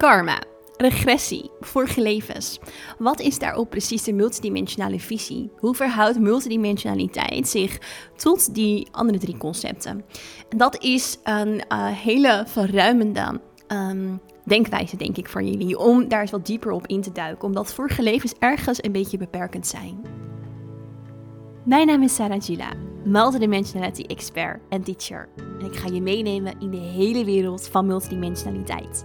Karma, regressie, vorige levens. Wat is daarop precies de multidimensionale visie? Hoe verhoudt multidimensionaliteit zich tot die andere drie concepten? En dat is een uh, hele verruimende um, denkwijze, denk ik, voor jullie. Om daar eens wat dieper op in te duiken. Omdat vorige levens ergens een beetje beperkend zijn. Mijn naam is Sarah Gila, multidimensionality expert en teacher. En ik ga je meenemen in de hele wereld van multidimensionaliteit.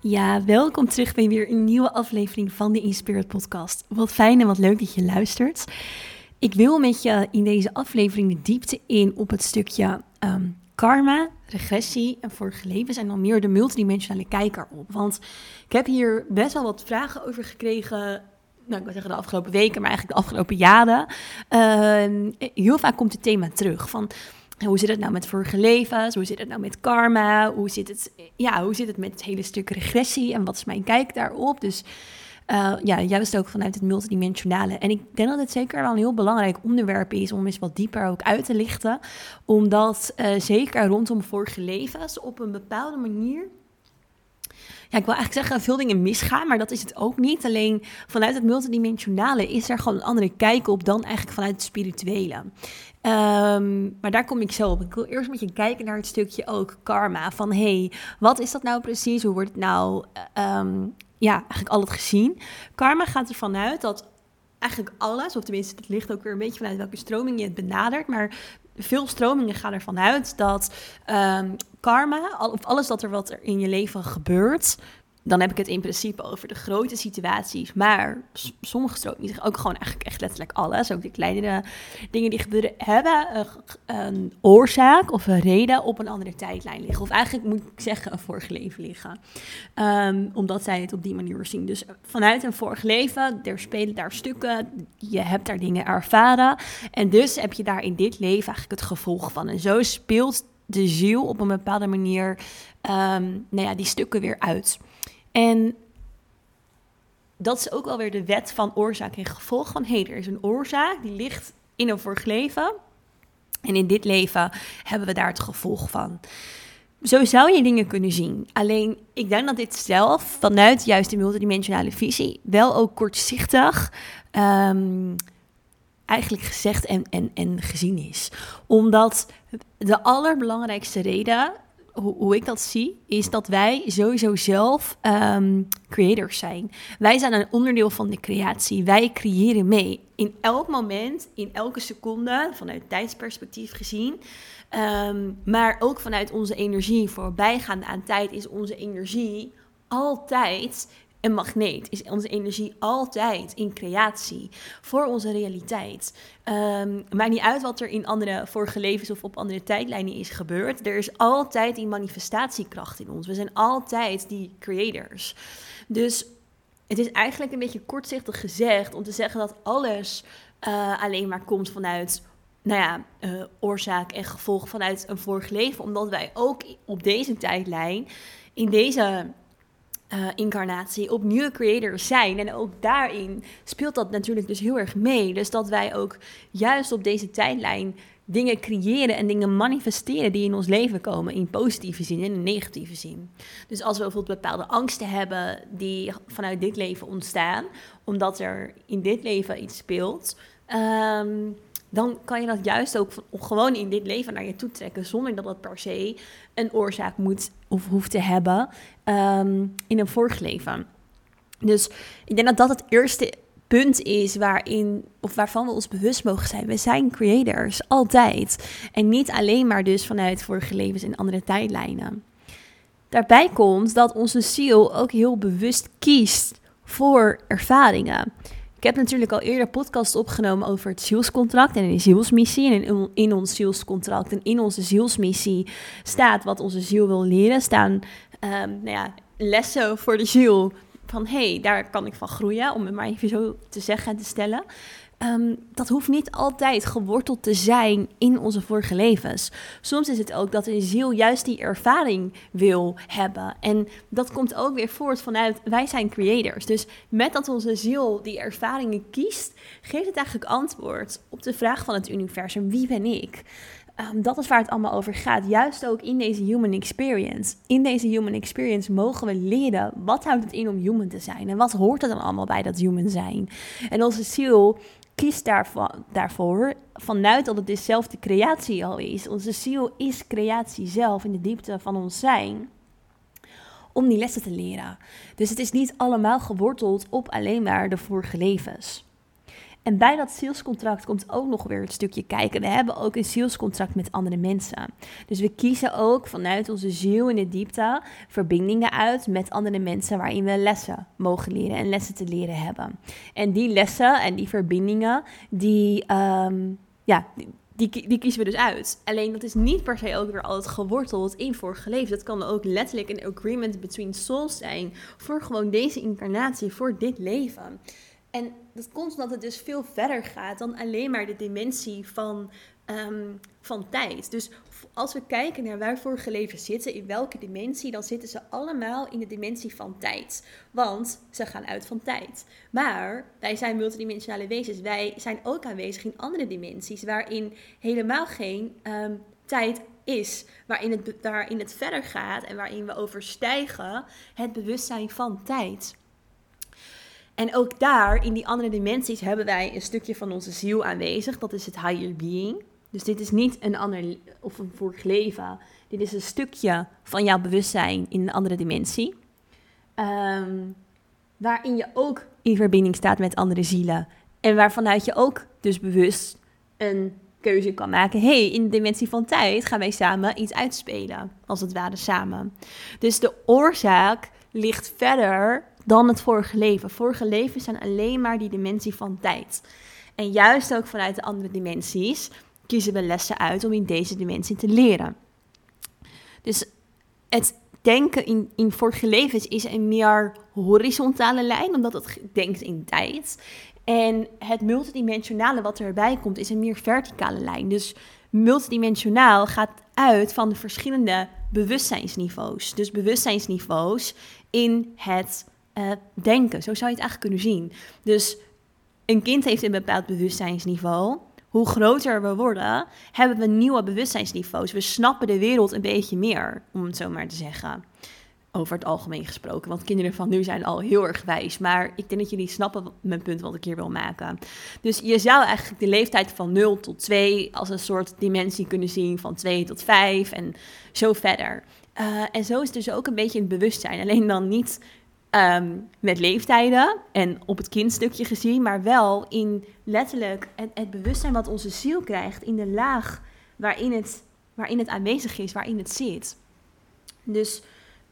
Ja, welkom terug bij weer een nieuwe aflevering van de Inspirit Podcast. Wat fijn en wat leuk dat je luistert. Ik wil met je in deze aflevering de diepte in op het stukje ehm, karma, regressie en vorige levens en dan meer de multidimensionale kijker op. Want ik heb hier best wel wat vragen over gekregen nou, ik wil zeggen de afgelopen weken, maar eigenlijk de afgelopen jaren. Uh, heel vaak komt het thema terug van hoe zit het nou met vorige levens? Hoe zit het nou met karma? Hoe zit het, ja, hoe zit het met het hele stuk regressie? En wat is mijn kijk daarop? Dus uh, ja, juist ook vanuit het multidimensionale. En ik denk dat het zeker wel een heel belangrijk onderwerp is om eens wat dieper ook uit te lichten. Omdat uh, zeker rondom vorige levens op een bepaalde manier ja, ik wil eigenlijk zeggen, veel dingen misgaan, maar dat is het ook niet. Alleen vanuit het multidimensionale is er gewoon een andere kijk op dan eigenlijk vanuit het spirituele. Um, maar daar kom ik zo op. Ik wil eerst met je kijken naar het stukje ook karma. Van hey, wat is dat nou precies? Hoe wordt het nou, um, ja, eigenlijk al het gezien? Karma gaat ervan uit dat eigenlijk alles, of tenminste, het ligt ook weer een beetje vanuit welke stroming je het benadert, maar veel stromingen gaan ervan uit dat um, karma, of alles dat er wat er in je leven gebeurt, dan heb ik het in principe over de grote situaties. Maar sommige stromingen zeggen ook gewoon eigenlijk echt letterlijk alles. Ook de kleinere dingen die gebeuren, hebben een, oorzaak of een reden op een andere tijdlijn liggen. Of eigenlijk moet ik zeggen een vorig leven liggen. Um, omdat zij het op die manier zien. Dus vanuit een vorig leven, er spelen daar stukken. Je hebt daar dingen ervaren. En dus heb je daar in dit leven eigenlijk het gevolg van. En zo speelt de ziel op een bepaalde manier um, nou ja, die stukken weer uit. En dat is ook alweer de wet van oorzaak en gevolg. Van hé, hey, er is een oorzaak die ligt in een vorig leven. En in dit leven hebben we daar het gevolg van. Zo zou je dingen kunnen zien. Alleen, ik denk dat dit zelf vanuit juist de multidimensionale visie wel ook kortzichtig um, eigenlijk gezegd en, en, en gezien is. Omdat de allerbelangrijkste reden hoe, hoe, ik dat zie, is dat wij sowieso zelf um, creators zijn. Wij zijn een onderdeel van de creatie. Wij creëren mee. In elk moment, in elke seconde, vanuit tijdsperspectief gezien. Um, maar ook vanuit onze energie, voorbijgaande aan tijd, is onze energie altijd een magneet is onze energie altijd in creatie voor onze realiteit. Um, maakt niet uit wat er in andere vorige levens of op andere tijdlijnen is gebeurd. Er is altijd die manifestatiekracht in ons. We zijn altijd die creators. Dus het is eigenlijk een beetje kortzichtig gezegd om te zeggen dat alles uh, alleen maar komt vanuit nou ja, uh, oorzaak en gevolg vanuit een vorig leven. Omdat wij ook op deze tijdlijn, in deze uh, incarnatie opnieuw creators zijn. En ook daarin speelt dat natuurlijk dus heel erg mee. Dus dat wij ook juist op deze tijdlijn dingen creëren en dingen manifesteren die in ons leven komen, in positieve zin en in negatieve zin. Dus als we bijvoorbeeld bepaalde angsten hebben die vanuit dit leven ontstaan, omdat er in dit leven iets speelt. Um, dan kan je dat juist ook gewoon in dit leven naar je toe trekken, zonder dat het per se een oorzaak moet of hoeft te hebben um, in een vorig leven. Dus ik denk dat dat het eerste punt is waarin, of waarvan we ons bewust mogen zijn. We zijn creators, altijd. En niet alleen maar dus vanuit vorige levens en andere tijdlijnen. Daarbij komt dat onze ziel ook heel bewust kiest voor ervaringen. Ik heb natuurlijk al eerder podcast opgenomen over het zielscontract en de zielsmissie. En in, ons zielscontract en in onze zielsmissie staat wat onze ziel wil leren. Staan um, nou ja, lessen voor de ziel van hé, hey, daar kan ik van groeien, om het maar even zo te zeggen en te stellen. Ehm, dat hoeft niet altijd geworteld te zijn in onze vorige levens. Soms is het ook dat een ziel juist die ervaring wil hebben. En dat komt ook weer voort vanuit wij zijn creators. Dus met dat onze ziel die ervaringen kiest, geeft het eigenlijk antwoord op de vraag van het universum: wie ben ik? Um, dat is waar het allemaal over gaat. Juist ook in deze human experience. In deze human experience mogen we leren wat houdt het in om human te zijn. En wat hoort er dan allemaal bij dat human zijn. En onze ziel kies daarvoor vanuit dat het dezelfde creatie al is. Onze ziel is creatie zelf in de diepte van ons zijn. Om die lessen te leren. Dus het is niet allemaal geworteld op alleen maar de vorige levens. En bij dat salescontract komt ook nog weer het stukje kijken. We hebben ook een salescontract met andere mensen. Dus we kiezen ook vanuit onze ziel in de diepte verbindingen uit met andere mensen waarin we lessen mogen leren en lessen te leren hebben. En die lessen en die verbindingen, die, ehm, ja, die, die, kiezen we dus uit. Alleen dat is niet per se ook weer altijd geworteld in vorige leven. Dat kan ook letterlijk een agreement between souls zijn voor gewoon deze incarnatie, voor dit leven. En dat komt omdat het dus veel verder gaat dan alleen maar de dimensie van, ehm, van tijd. Dus als we kijken naar waar vorige zitten, in welke dimensie, dan zitten ze allemaal in de dimensie van tijd. Want ze gaan uit van tijd. Maar wij zijn multidimensionale wezens. Wij zijn ook aanwezig in andere dimensies waarin helemaal geen ehm, tijd is. Waarin het, waarin het verder gaat en waarin we overstijgen het bewustzijn van tijd. En ook daar, in die andere dimensies, hebben wij een stukje van onze ziel aanwezig. Dat is het higher being. Dus dit is niet een ander of een vorig leven. Dit is een stukje van jouw bewustzijn in een andere dimensie. Ehm, waarin je ook in verbinding staat met andere zielen. En waarvanuit je ook dus bewust een keuze kan maken. hey, in de dimensie van tijd gaan wij samen iets uitspelen. Als het ware samen. Dus de oorzaak ligt verder dan het vorige leven. Vorige levens zijn alleen maar die dimensie van tijd. En juist ook vanuit de andere dimensies kiezen we lessen uit om in deze dimensie te leren. Dus het denken in, in vorige levens is een meer horizontale lijn, omdat het denkt in tijd. En het multidimensionale wat erbij komt is een meer verticale lijn. Dus multidimensionaal gaat uit van de verschillende bewustzijnsniveaus. Dus bewustzijnsniveaus in het uh, denken. Zo zou je het eigenlijk kunnen zien. Dus een kind heeft een bepaald bewustzijnsniveau. Hoe groter we worden, hebben we nieuwe bewustzijnsniveaus. We snappen de wereld een beetje meer, om het zo maar te zeggen. Over het algemeen gesproken. Want kinderen van nu zijn al heel erg wijs. Maar ik denk dat jullie snappen mijn punt wat ik hier wil maken. Dus je zou eigenlijk de leeftijd van 0 tot 2 als een soort dimensie kunnen zien. Van 2 tot 5 en zo verder. Uh, en zo is dus ook een beetje het bewustzijn. Alleen dan niet Ehm, met leeftijden en op het kindstukje gezien, maar wel in letterlijk het, bewustzijn wat onze ziel krijgt in de laag waarin het, waarin het aanwezig is, waarin het zit. Dus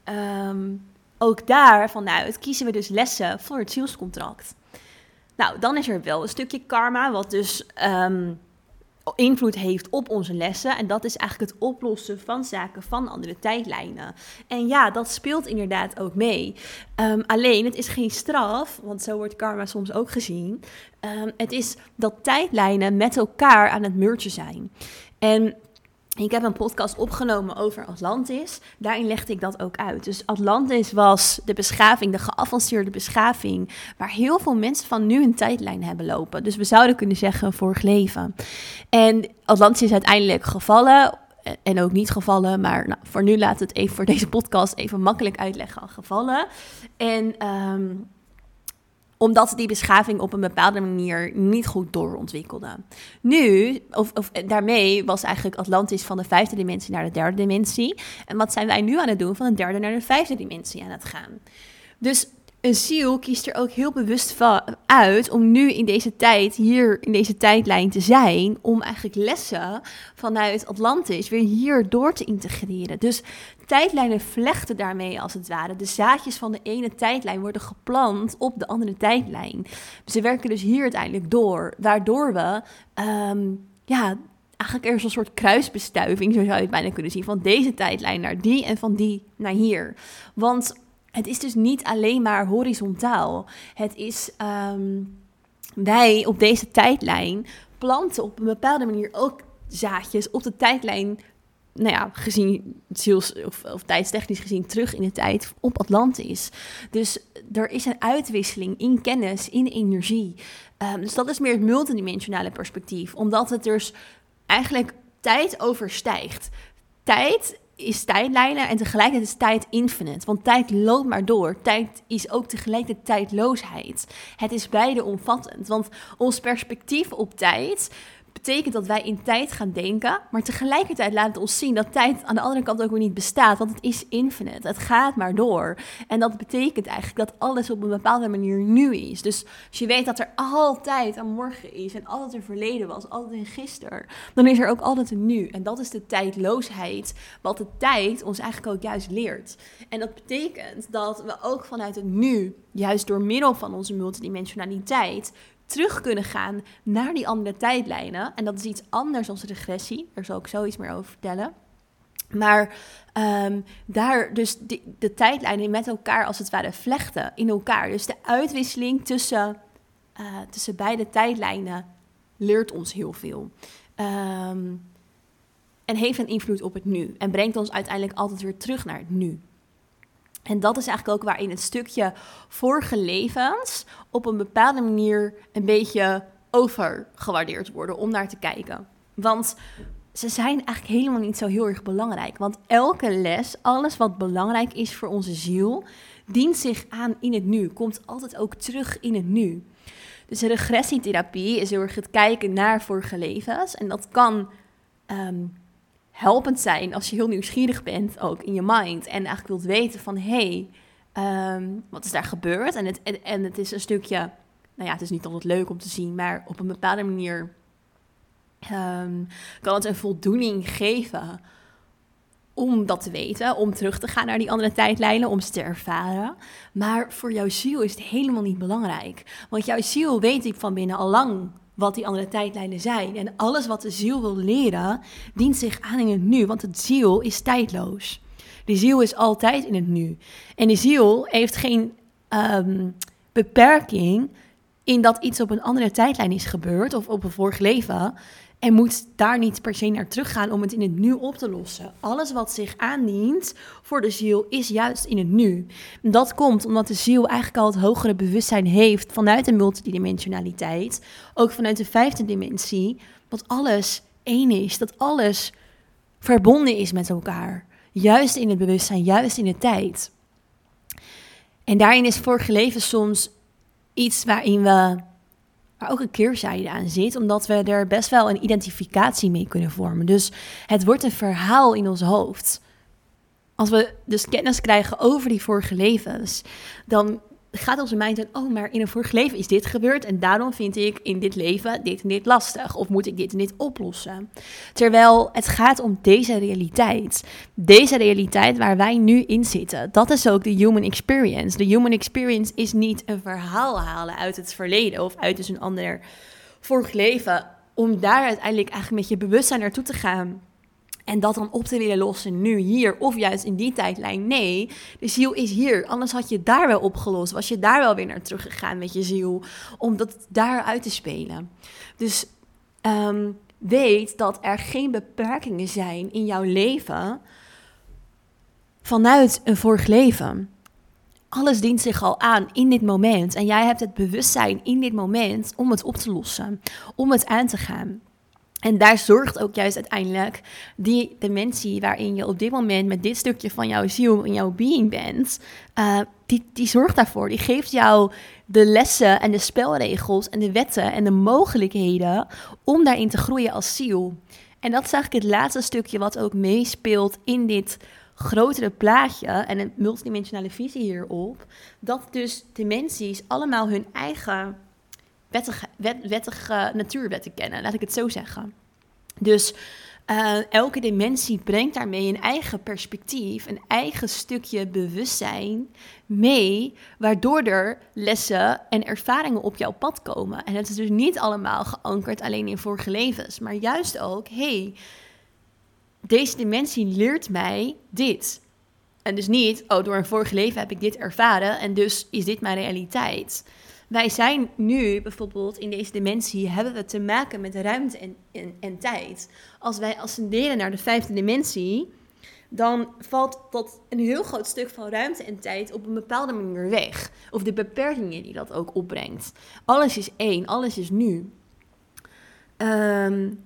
ehm, ook daar vanuit kiezen we dus lessen voor het zielscontract. Nou, dan is er wel een stukje karma, wat dus ehm, invloed heeft op onze lessen. En dat is eigenlijk het oplossen van zaken van andere tijdlijnen. En ja, dat speelt inderdaad ook mee. Ehm, alleen, het is geen straf, want zo wordt karma soms ook gezien. Um, het is dat tijdlijnen met elkaar aan het mergen zijn. En ik heb een podcast opgenomen over Atlantis. Daarin legde ik dat ook uit. Dus Atlantis was de beschaving, de geavanceerde beschaving, waar heel veel mensen van nu een tijdlijn hebben lopen. Dus we zouden kunnen zeggen vorig leven. En Atlantis is uiteindelijk gevallen. En ook niet gevallen, maar nou, voor nu laat het even voor deze podcast even makkelijk uitleggen. Gevallen. En ehm, omdat die beschaving op een bepaalde manier niet goed doorontwikkelde. Nu, of, of, daarmee was eigenlijk Atlantis van de vijfde dimensie naar de derde dimensie. En wat zijn wij nu aan het doen? Van de derde naar de vijfde dimensie aan het gaan. Dus een ziel kiest er ook heel bewust van uit om nu in deze tijd, hier in deze tijdlijn te zijn, om eigenlijk lessen vanuit Atlantis weer hier door te integreren. Dus tijdlijnen vlechten daarmee als het ware. De zaadjes van de ene tijdlijn worden geplant op de andere tijdlijn. Ze werken dus hier uiteindelijk door, waardoor we ehm, ja, eigenlijk er een soort kruisbestuiving, zo zou je het bijna kunnen zien, van deze tijdlijn naar die en van die naar hier. Want het is dus niet alleen maar horizontaal. Het is ehm, wij op deze tijdlijn planten op een bepaalde manier ook zaadjes op de tijdlijn. Nou ja, gezien ziels, of, of tijdstechnisch gezien terug in de tijd op Atlantis. Dus er is een uitwisseling in kennis, in energie. Um, dus dat is meer het multidimensionale perspectief, omdat het dus eigenlijk tijd overstijgt. Tijd is tijdlijnen en tegelijkertijd is tijd infinite. Want tijd loopt maar door. Tijd is ook tegelijkertijd tijdloosheid. Het is beide omvattend. Want ons perspectief op tijd betekent dat wij in tijd gaan denken, maar tegelijkertijd laat het ons zien dat tijd aan de andere kant ook weer niet bestaat, want het is infinite. Het gaat maar door. En dat betekent eigenlijk dat alles op een bepaalde manier nu is. Dus als je weet dat er altijd een morgen is en altijd een verleden was, altijd een gisteren, dan is er ook altijd een nu. En dat is de tijdloosheid, wat de tijd ons eigenlijk ook juist leert. En dat betekent dat we ook vanuit het nu, juist door middel van onze multidimensionaliteit, terug kunnen gaan naar die andere tijdlijnen. En dat is iets anders dan regressie. Daar zal ik zoiets meer over vertellen. Maar um, daar dus de, de, tijdlijnen met elkaar als het ware vlechten in elkaar. Dus de uitwisseling tussen, uh, tussen beide tijdlijnen leert ons heel veel. Um, en heeft een invloed op het nu. En brengt ons uiteindelijk altijd weer terug naar het nu. En dat is eigenlijk ook waarin het stukje vorige levens op een bepaalde manier een beetje overgewaardeerd worden om naar te kijken. Want ze zijn eigenlijk helemaal niet zo heel erg belangrijk. Want elke les, alles wat belangrijk is voor onze ziel, dient zich aan in het nu, komt altijd ook terug in het nu. Dus regressietherapie is heel erg het kijken naar vorige levens. En dat kan um, helpend zijn als je heel nieuwsgierig bent, ook in je mind. En eigenlijk wilt weten van, hé, hey, ehm, wat is daar gebeurd? En het, en, en, het is een stukje, nou ja, het is niet altijd leuk om te zien, maar op een bepaalde manier ehm, kan het een voldoening geven om dat te weten, om terug te gaan naar die andere tijdlijnen, om ze te ervaren. Maar voor jouw ziel is het helemaal niet belangrijk. Want jouw ziel weet ik van binnen al lang wat die andere tijdlijnen zijn. En alles wat de ziel wil leren, dient zich aan in het nu, want het ziel is tijdloos. De ziel is altijd in het nu. En de ziel heeft geen um, beperking in dat iets op een andere tijdlijn is gebeurd of op een vorig leven. En moet daar niet per se naar teruggaan om het in het nu op te lossen. Alles wat zich aandient voor de ziel is juist in het nu. Dat komt omdat de ziel eigenlijk al het hogere bewustzijn heeft vanuit de multidimensionaliteit. Ook vanuit de vijfde dimensie. Dat alles één is. Dat alles verbonden is met elkaar. Juist in het bewustzijn, juist in de tijd. En daarin is vorige leven soms iets waarin we maar ook een keerzijde aan zit, omdat we er best wel een identificatie mee kunnen vormen. Dus het wordt een verhaal in ons hoofd. Als we dus kennis krijgen over die vorige levens, dan gaat onze mind dan, oh, maar in een vorig leven is dit gebeurd en daarom vind ik in dit leven dit en dit lastig of moet ik dit en dit oplossen. Terwijl het gaat om deze realiteit. Deze realiteit waar wij nu in zitten, dat is ook de human experience. De human experience is niet een verhaal halen uit het verleden of uit dus een ander vorig leven, om daar uiteindelijk eigenlijk met je bewustzijn naartoe te gaan en dat dan op te willen lossen nu, hier of juist in die tijdlijn. Nee, de ziel is hier. Anders had je daar wel opgelost. Was je daar wel weer naar teruggegaan met je ziel. Om dat daar uit te spelen. Dus ehm, weet dat er geen beperkingen zijn in jouw leven vanuit een vorig leven. Alles dient zich al aan in dit moment. En jij hebt het bewustzijn in dit moment om het op te lossen. Om het aan te gaan. En daar zorgt ook juist uiteindelijk die dimensie waarin je op dit moment met dit stukje van jouw ziel in jouw being bent, uh, die, die zorgt daarvoor. Die geeft jou de lessen en de spelregels en de wetten en de mogelijkheden om daarin te groeien als ziel. En dat is eigenlijk het laatste stukje wat ook meespeelt in dit grotere plaatje en een multidimensionale visie hierop, dat dus dimensies allemaal hun eigen wettige, wet, wettige natuurwetten kennen, laat ik het zo zeggen. Dus uh, elke dimensie brengt daarmee een eigen perspectief, een eigen stukje bewustzijn mee, waardoor er lessen en ervaringen op jouw pad komen. En het is dus niet allemaal geankerd alleen in vorige levens, maar juist ook, hey, deze dimensie leert mij dit. En dus niet, oh, door een vorige leven heb ik dit ervaren en dus is dit mijn realiteit. Wij zijn nu bijvoorbeeld in deze dimensie, hebben we te maken met ruimte en, en, tijd. Als wij ascenderen naar de vijfde dimensie, dan valt dat een heel groot stuk van ruimte en tijd op een bepaalde manier weg. Of de beperkingen die dat ook opbrengt. Alles is één, alles is nu. Um,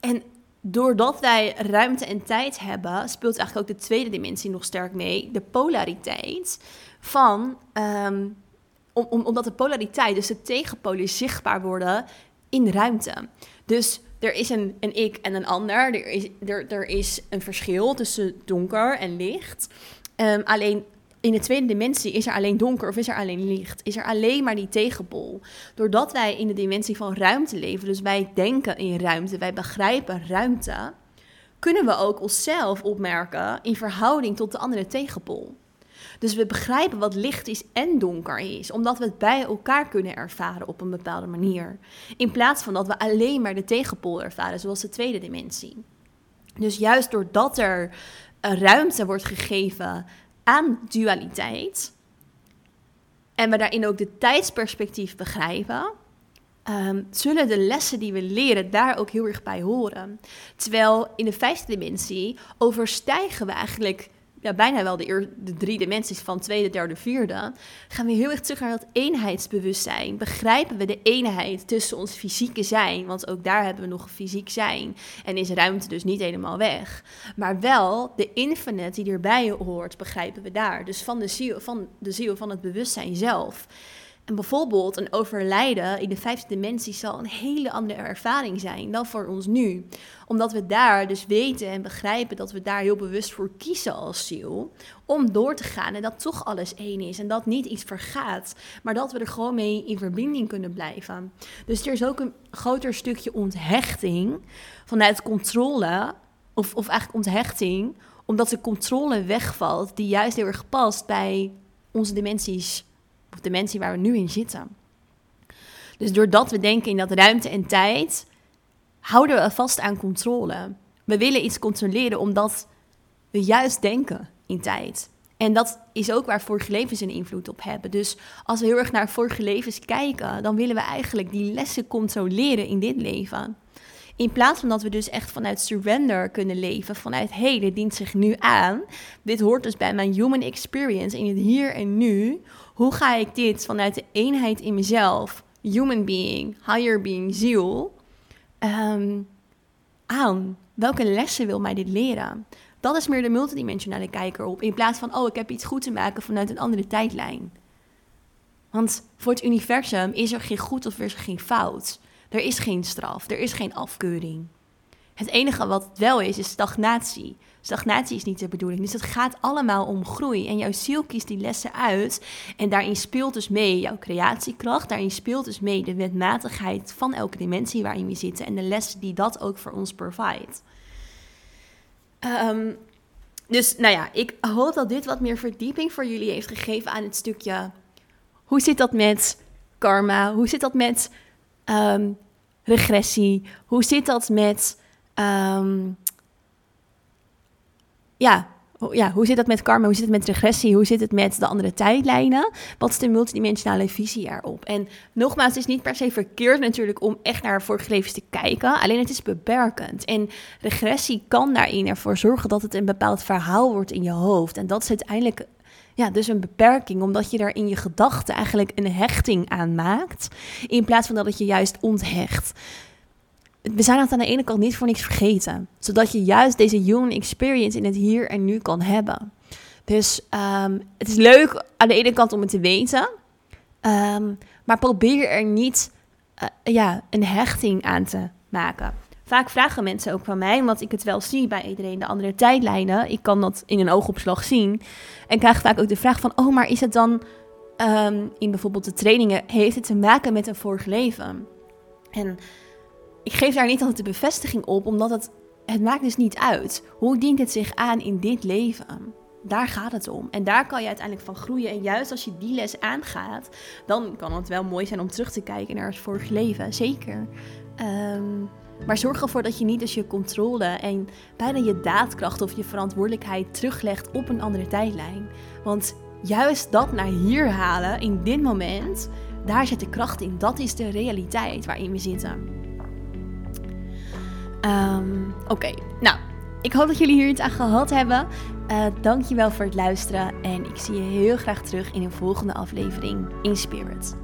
en doordat wij ruimte en tijd hebben, speelt eigenlijk ook de tweede dimensie nog sterk mee. De polariteit van. Um, om, omdat de polariteit, dus de tegenpolen, zichtbaar worden in ruimte. Dus er is een, een ik en een ander. Er is, er, er is een verschil tussen donker en licht. Um, alleen in de tweede dimensie is er alleen donker of is er alleen licht? Is er alleen maar die tegenpol? Doordat wij in de dimensie van ruimte leven, dus wij denken in ruimte, wij begrijpen ruimte, kunnen we ook onszelf opmerken in verhouding tot de andere tegenpol. Dus we begrijpen wat licht is en donker is, omdat we het bij elkaar kunnen ervaren op een bepaalde manier. In plaats van dat we alleen maar de tegenpol ervaren, zoals de tweede dimensie. Dus juist doordat er ruimte wordt gegeven aan dualiteit, en we daarin ook de tijdsperspectief begrijpen, um, zullen de lessen die we leren daar ook heel erg bij horen. Terwijl in de vijfde dimensie overstijgen we eigenlijk ja, bijna wel de, de drie dimensies van tweede, derde, vierde, gaan we heel erg terug naar dat eenheidsbewustzijn. Begrijpen we de eenheid tussen ons fysieke zijn, want ook daar hebben we nog fysiek zijn en is ruimte dus niet helemaal weg. Maar wel de infinite die erbij hoort, begrijpen we daar. Dus van de ziel, van, de ziel, van het bewustzijn zelf. En bijvoorbeeld een overlijden in de vijfde dimensie zal een hele andere ervaring zijn dan voor ons nu. Omdat we daar dus weten en begrijpen dat we daar heel bewust voor kiezen als ziel. Om door te gaan en dat toch alles één is. En dat niet iets vergaat, maar dat we er gewoon mee in verbinding kunnen blijven. Dus er is ook een groter stukje onthechting vanuit controle. Of, of eigenlijk onthechting, omdat de controle wegvalt, die juist heel erg past bij onze dimensies of de mensen waar we nu in zitten. Dus doordat we denken in dat ruimte en tijd, houden we vast aan controle. We willen iets controleren omdat we juist denken in tijd. En dat is ook waar vorige levens een invloed op hebben. Dus als we heel erg naar vorige levens kijken, dan willen we eigenlijk die lessen controleren in dit leven. In plaats van dat we dus echt vanuit surrender kunnen leven, vanuit hé, hey, dit dient zich nu aan. Dit hoort dus bij mijn human experience in het hier en nu. Hoe ga ik dit vanuit de eenheid in mezelf, human being, higher being, ziel, um, aan? Welke lessen wil mij dit leren? Dat is meer de multidimensionale kijker op. In plaats van, oh, ik heb iets goed te maken vanuit een andere tijdlijn. Want voor het universum is er geen goed of is er geen fout. Er is geen straf, er is geen afkeuring. Het enige wat wel is, is stagnatie. Stagnatie is niet de bedoeling. Dus het gaat allemaal om groei. En jouw ziel kiest die lessen uit. En daarin speelt dus mee jouw creatiekracht. Daarin speelt dus mee de wetmatigheid van elke dimensie waarin we zitten. En de lessen die dat ook voor ons provide. Um, dus nou ja, ik hoop dat dit wat meer verdieping voor jullie heeft gegeven aan het stukje. Hoe zit dat met karma? Hoe zit dat met um, regressie? Hoe zit dat met um, ja, ja, hoe zit dat met karma? Hoe zit het met regressie? Hoe zit het met de andere tijdlijnen? Wat is de multidimensionale visie erop? En nogmaals, het is niet per se verkeerd natuurlijk om echt naar vorige levens te kijken. Alleen het is beperkend. En regressie kan daarin ervoor zorgen dat het een bepaald verhaal wordt in je hoofd. En dat is uiteindelijk ja, dus een beperking, omdat je daar in je gedachten eigenlijk een hechting aan maakt. In plaats van dat het je juist onthecht we zijn het aan de ene kant niet voor niks vergeten. Zodat je juist deze human experience in het hier en nu kan hebben. Dus um, het is leuk aan de ene kant om het te weten. Um, maar probeer er niet uh, ja, een hechting aan te maken. Vaak vragen mensen ook van mij, omdat ik het wel zie bij iedereen de andere tijdlijnen. Ik kan dat in een oogopslag zien. En krijg vaak ook de vraag van, oh, maar is het dan ehm, in bijvoorbeeld de trainingen, heeft het te maken met een vorig leven? En ik geef daar niet altijd de bevestiging op, omdat het, het maakt dus niet uit. Hoe dient het zich aan in dit leven? Daar gaat het om. En daar kan je uiteindelijk van groeien. En juist als je die les aangaat, dan kan het wel mooi zijn om terug te kijken naar het vorige leven. Zeker. Ehm, maar zorg ervoor dat je niet dus je controle en bijna je daadkracht of je verantwoordelijkheid teruglegt op een andere tijdlijn. Want juist dat naar hier halen in dit moment, daar zit de kracht in. Dat is de realiteit waarin we zitten. Ehm, oké, nou, ik hoop dat jullie hier iets aan gehad hebben. Uh, dankjewel voor het luisteren en ik zie je heel graag terug in een volgende aflevering in Spirit.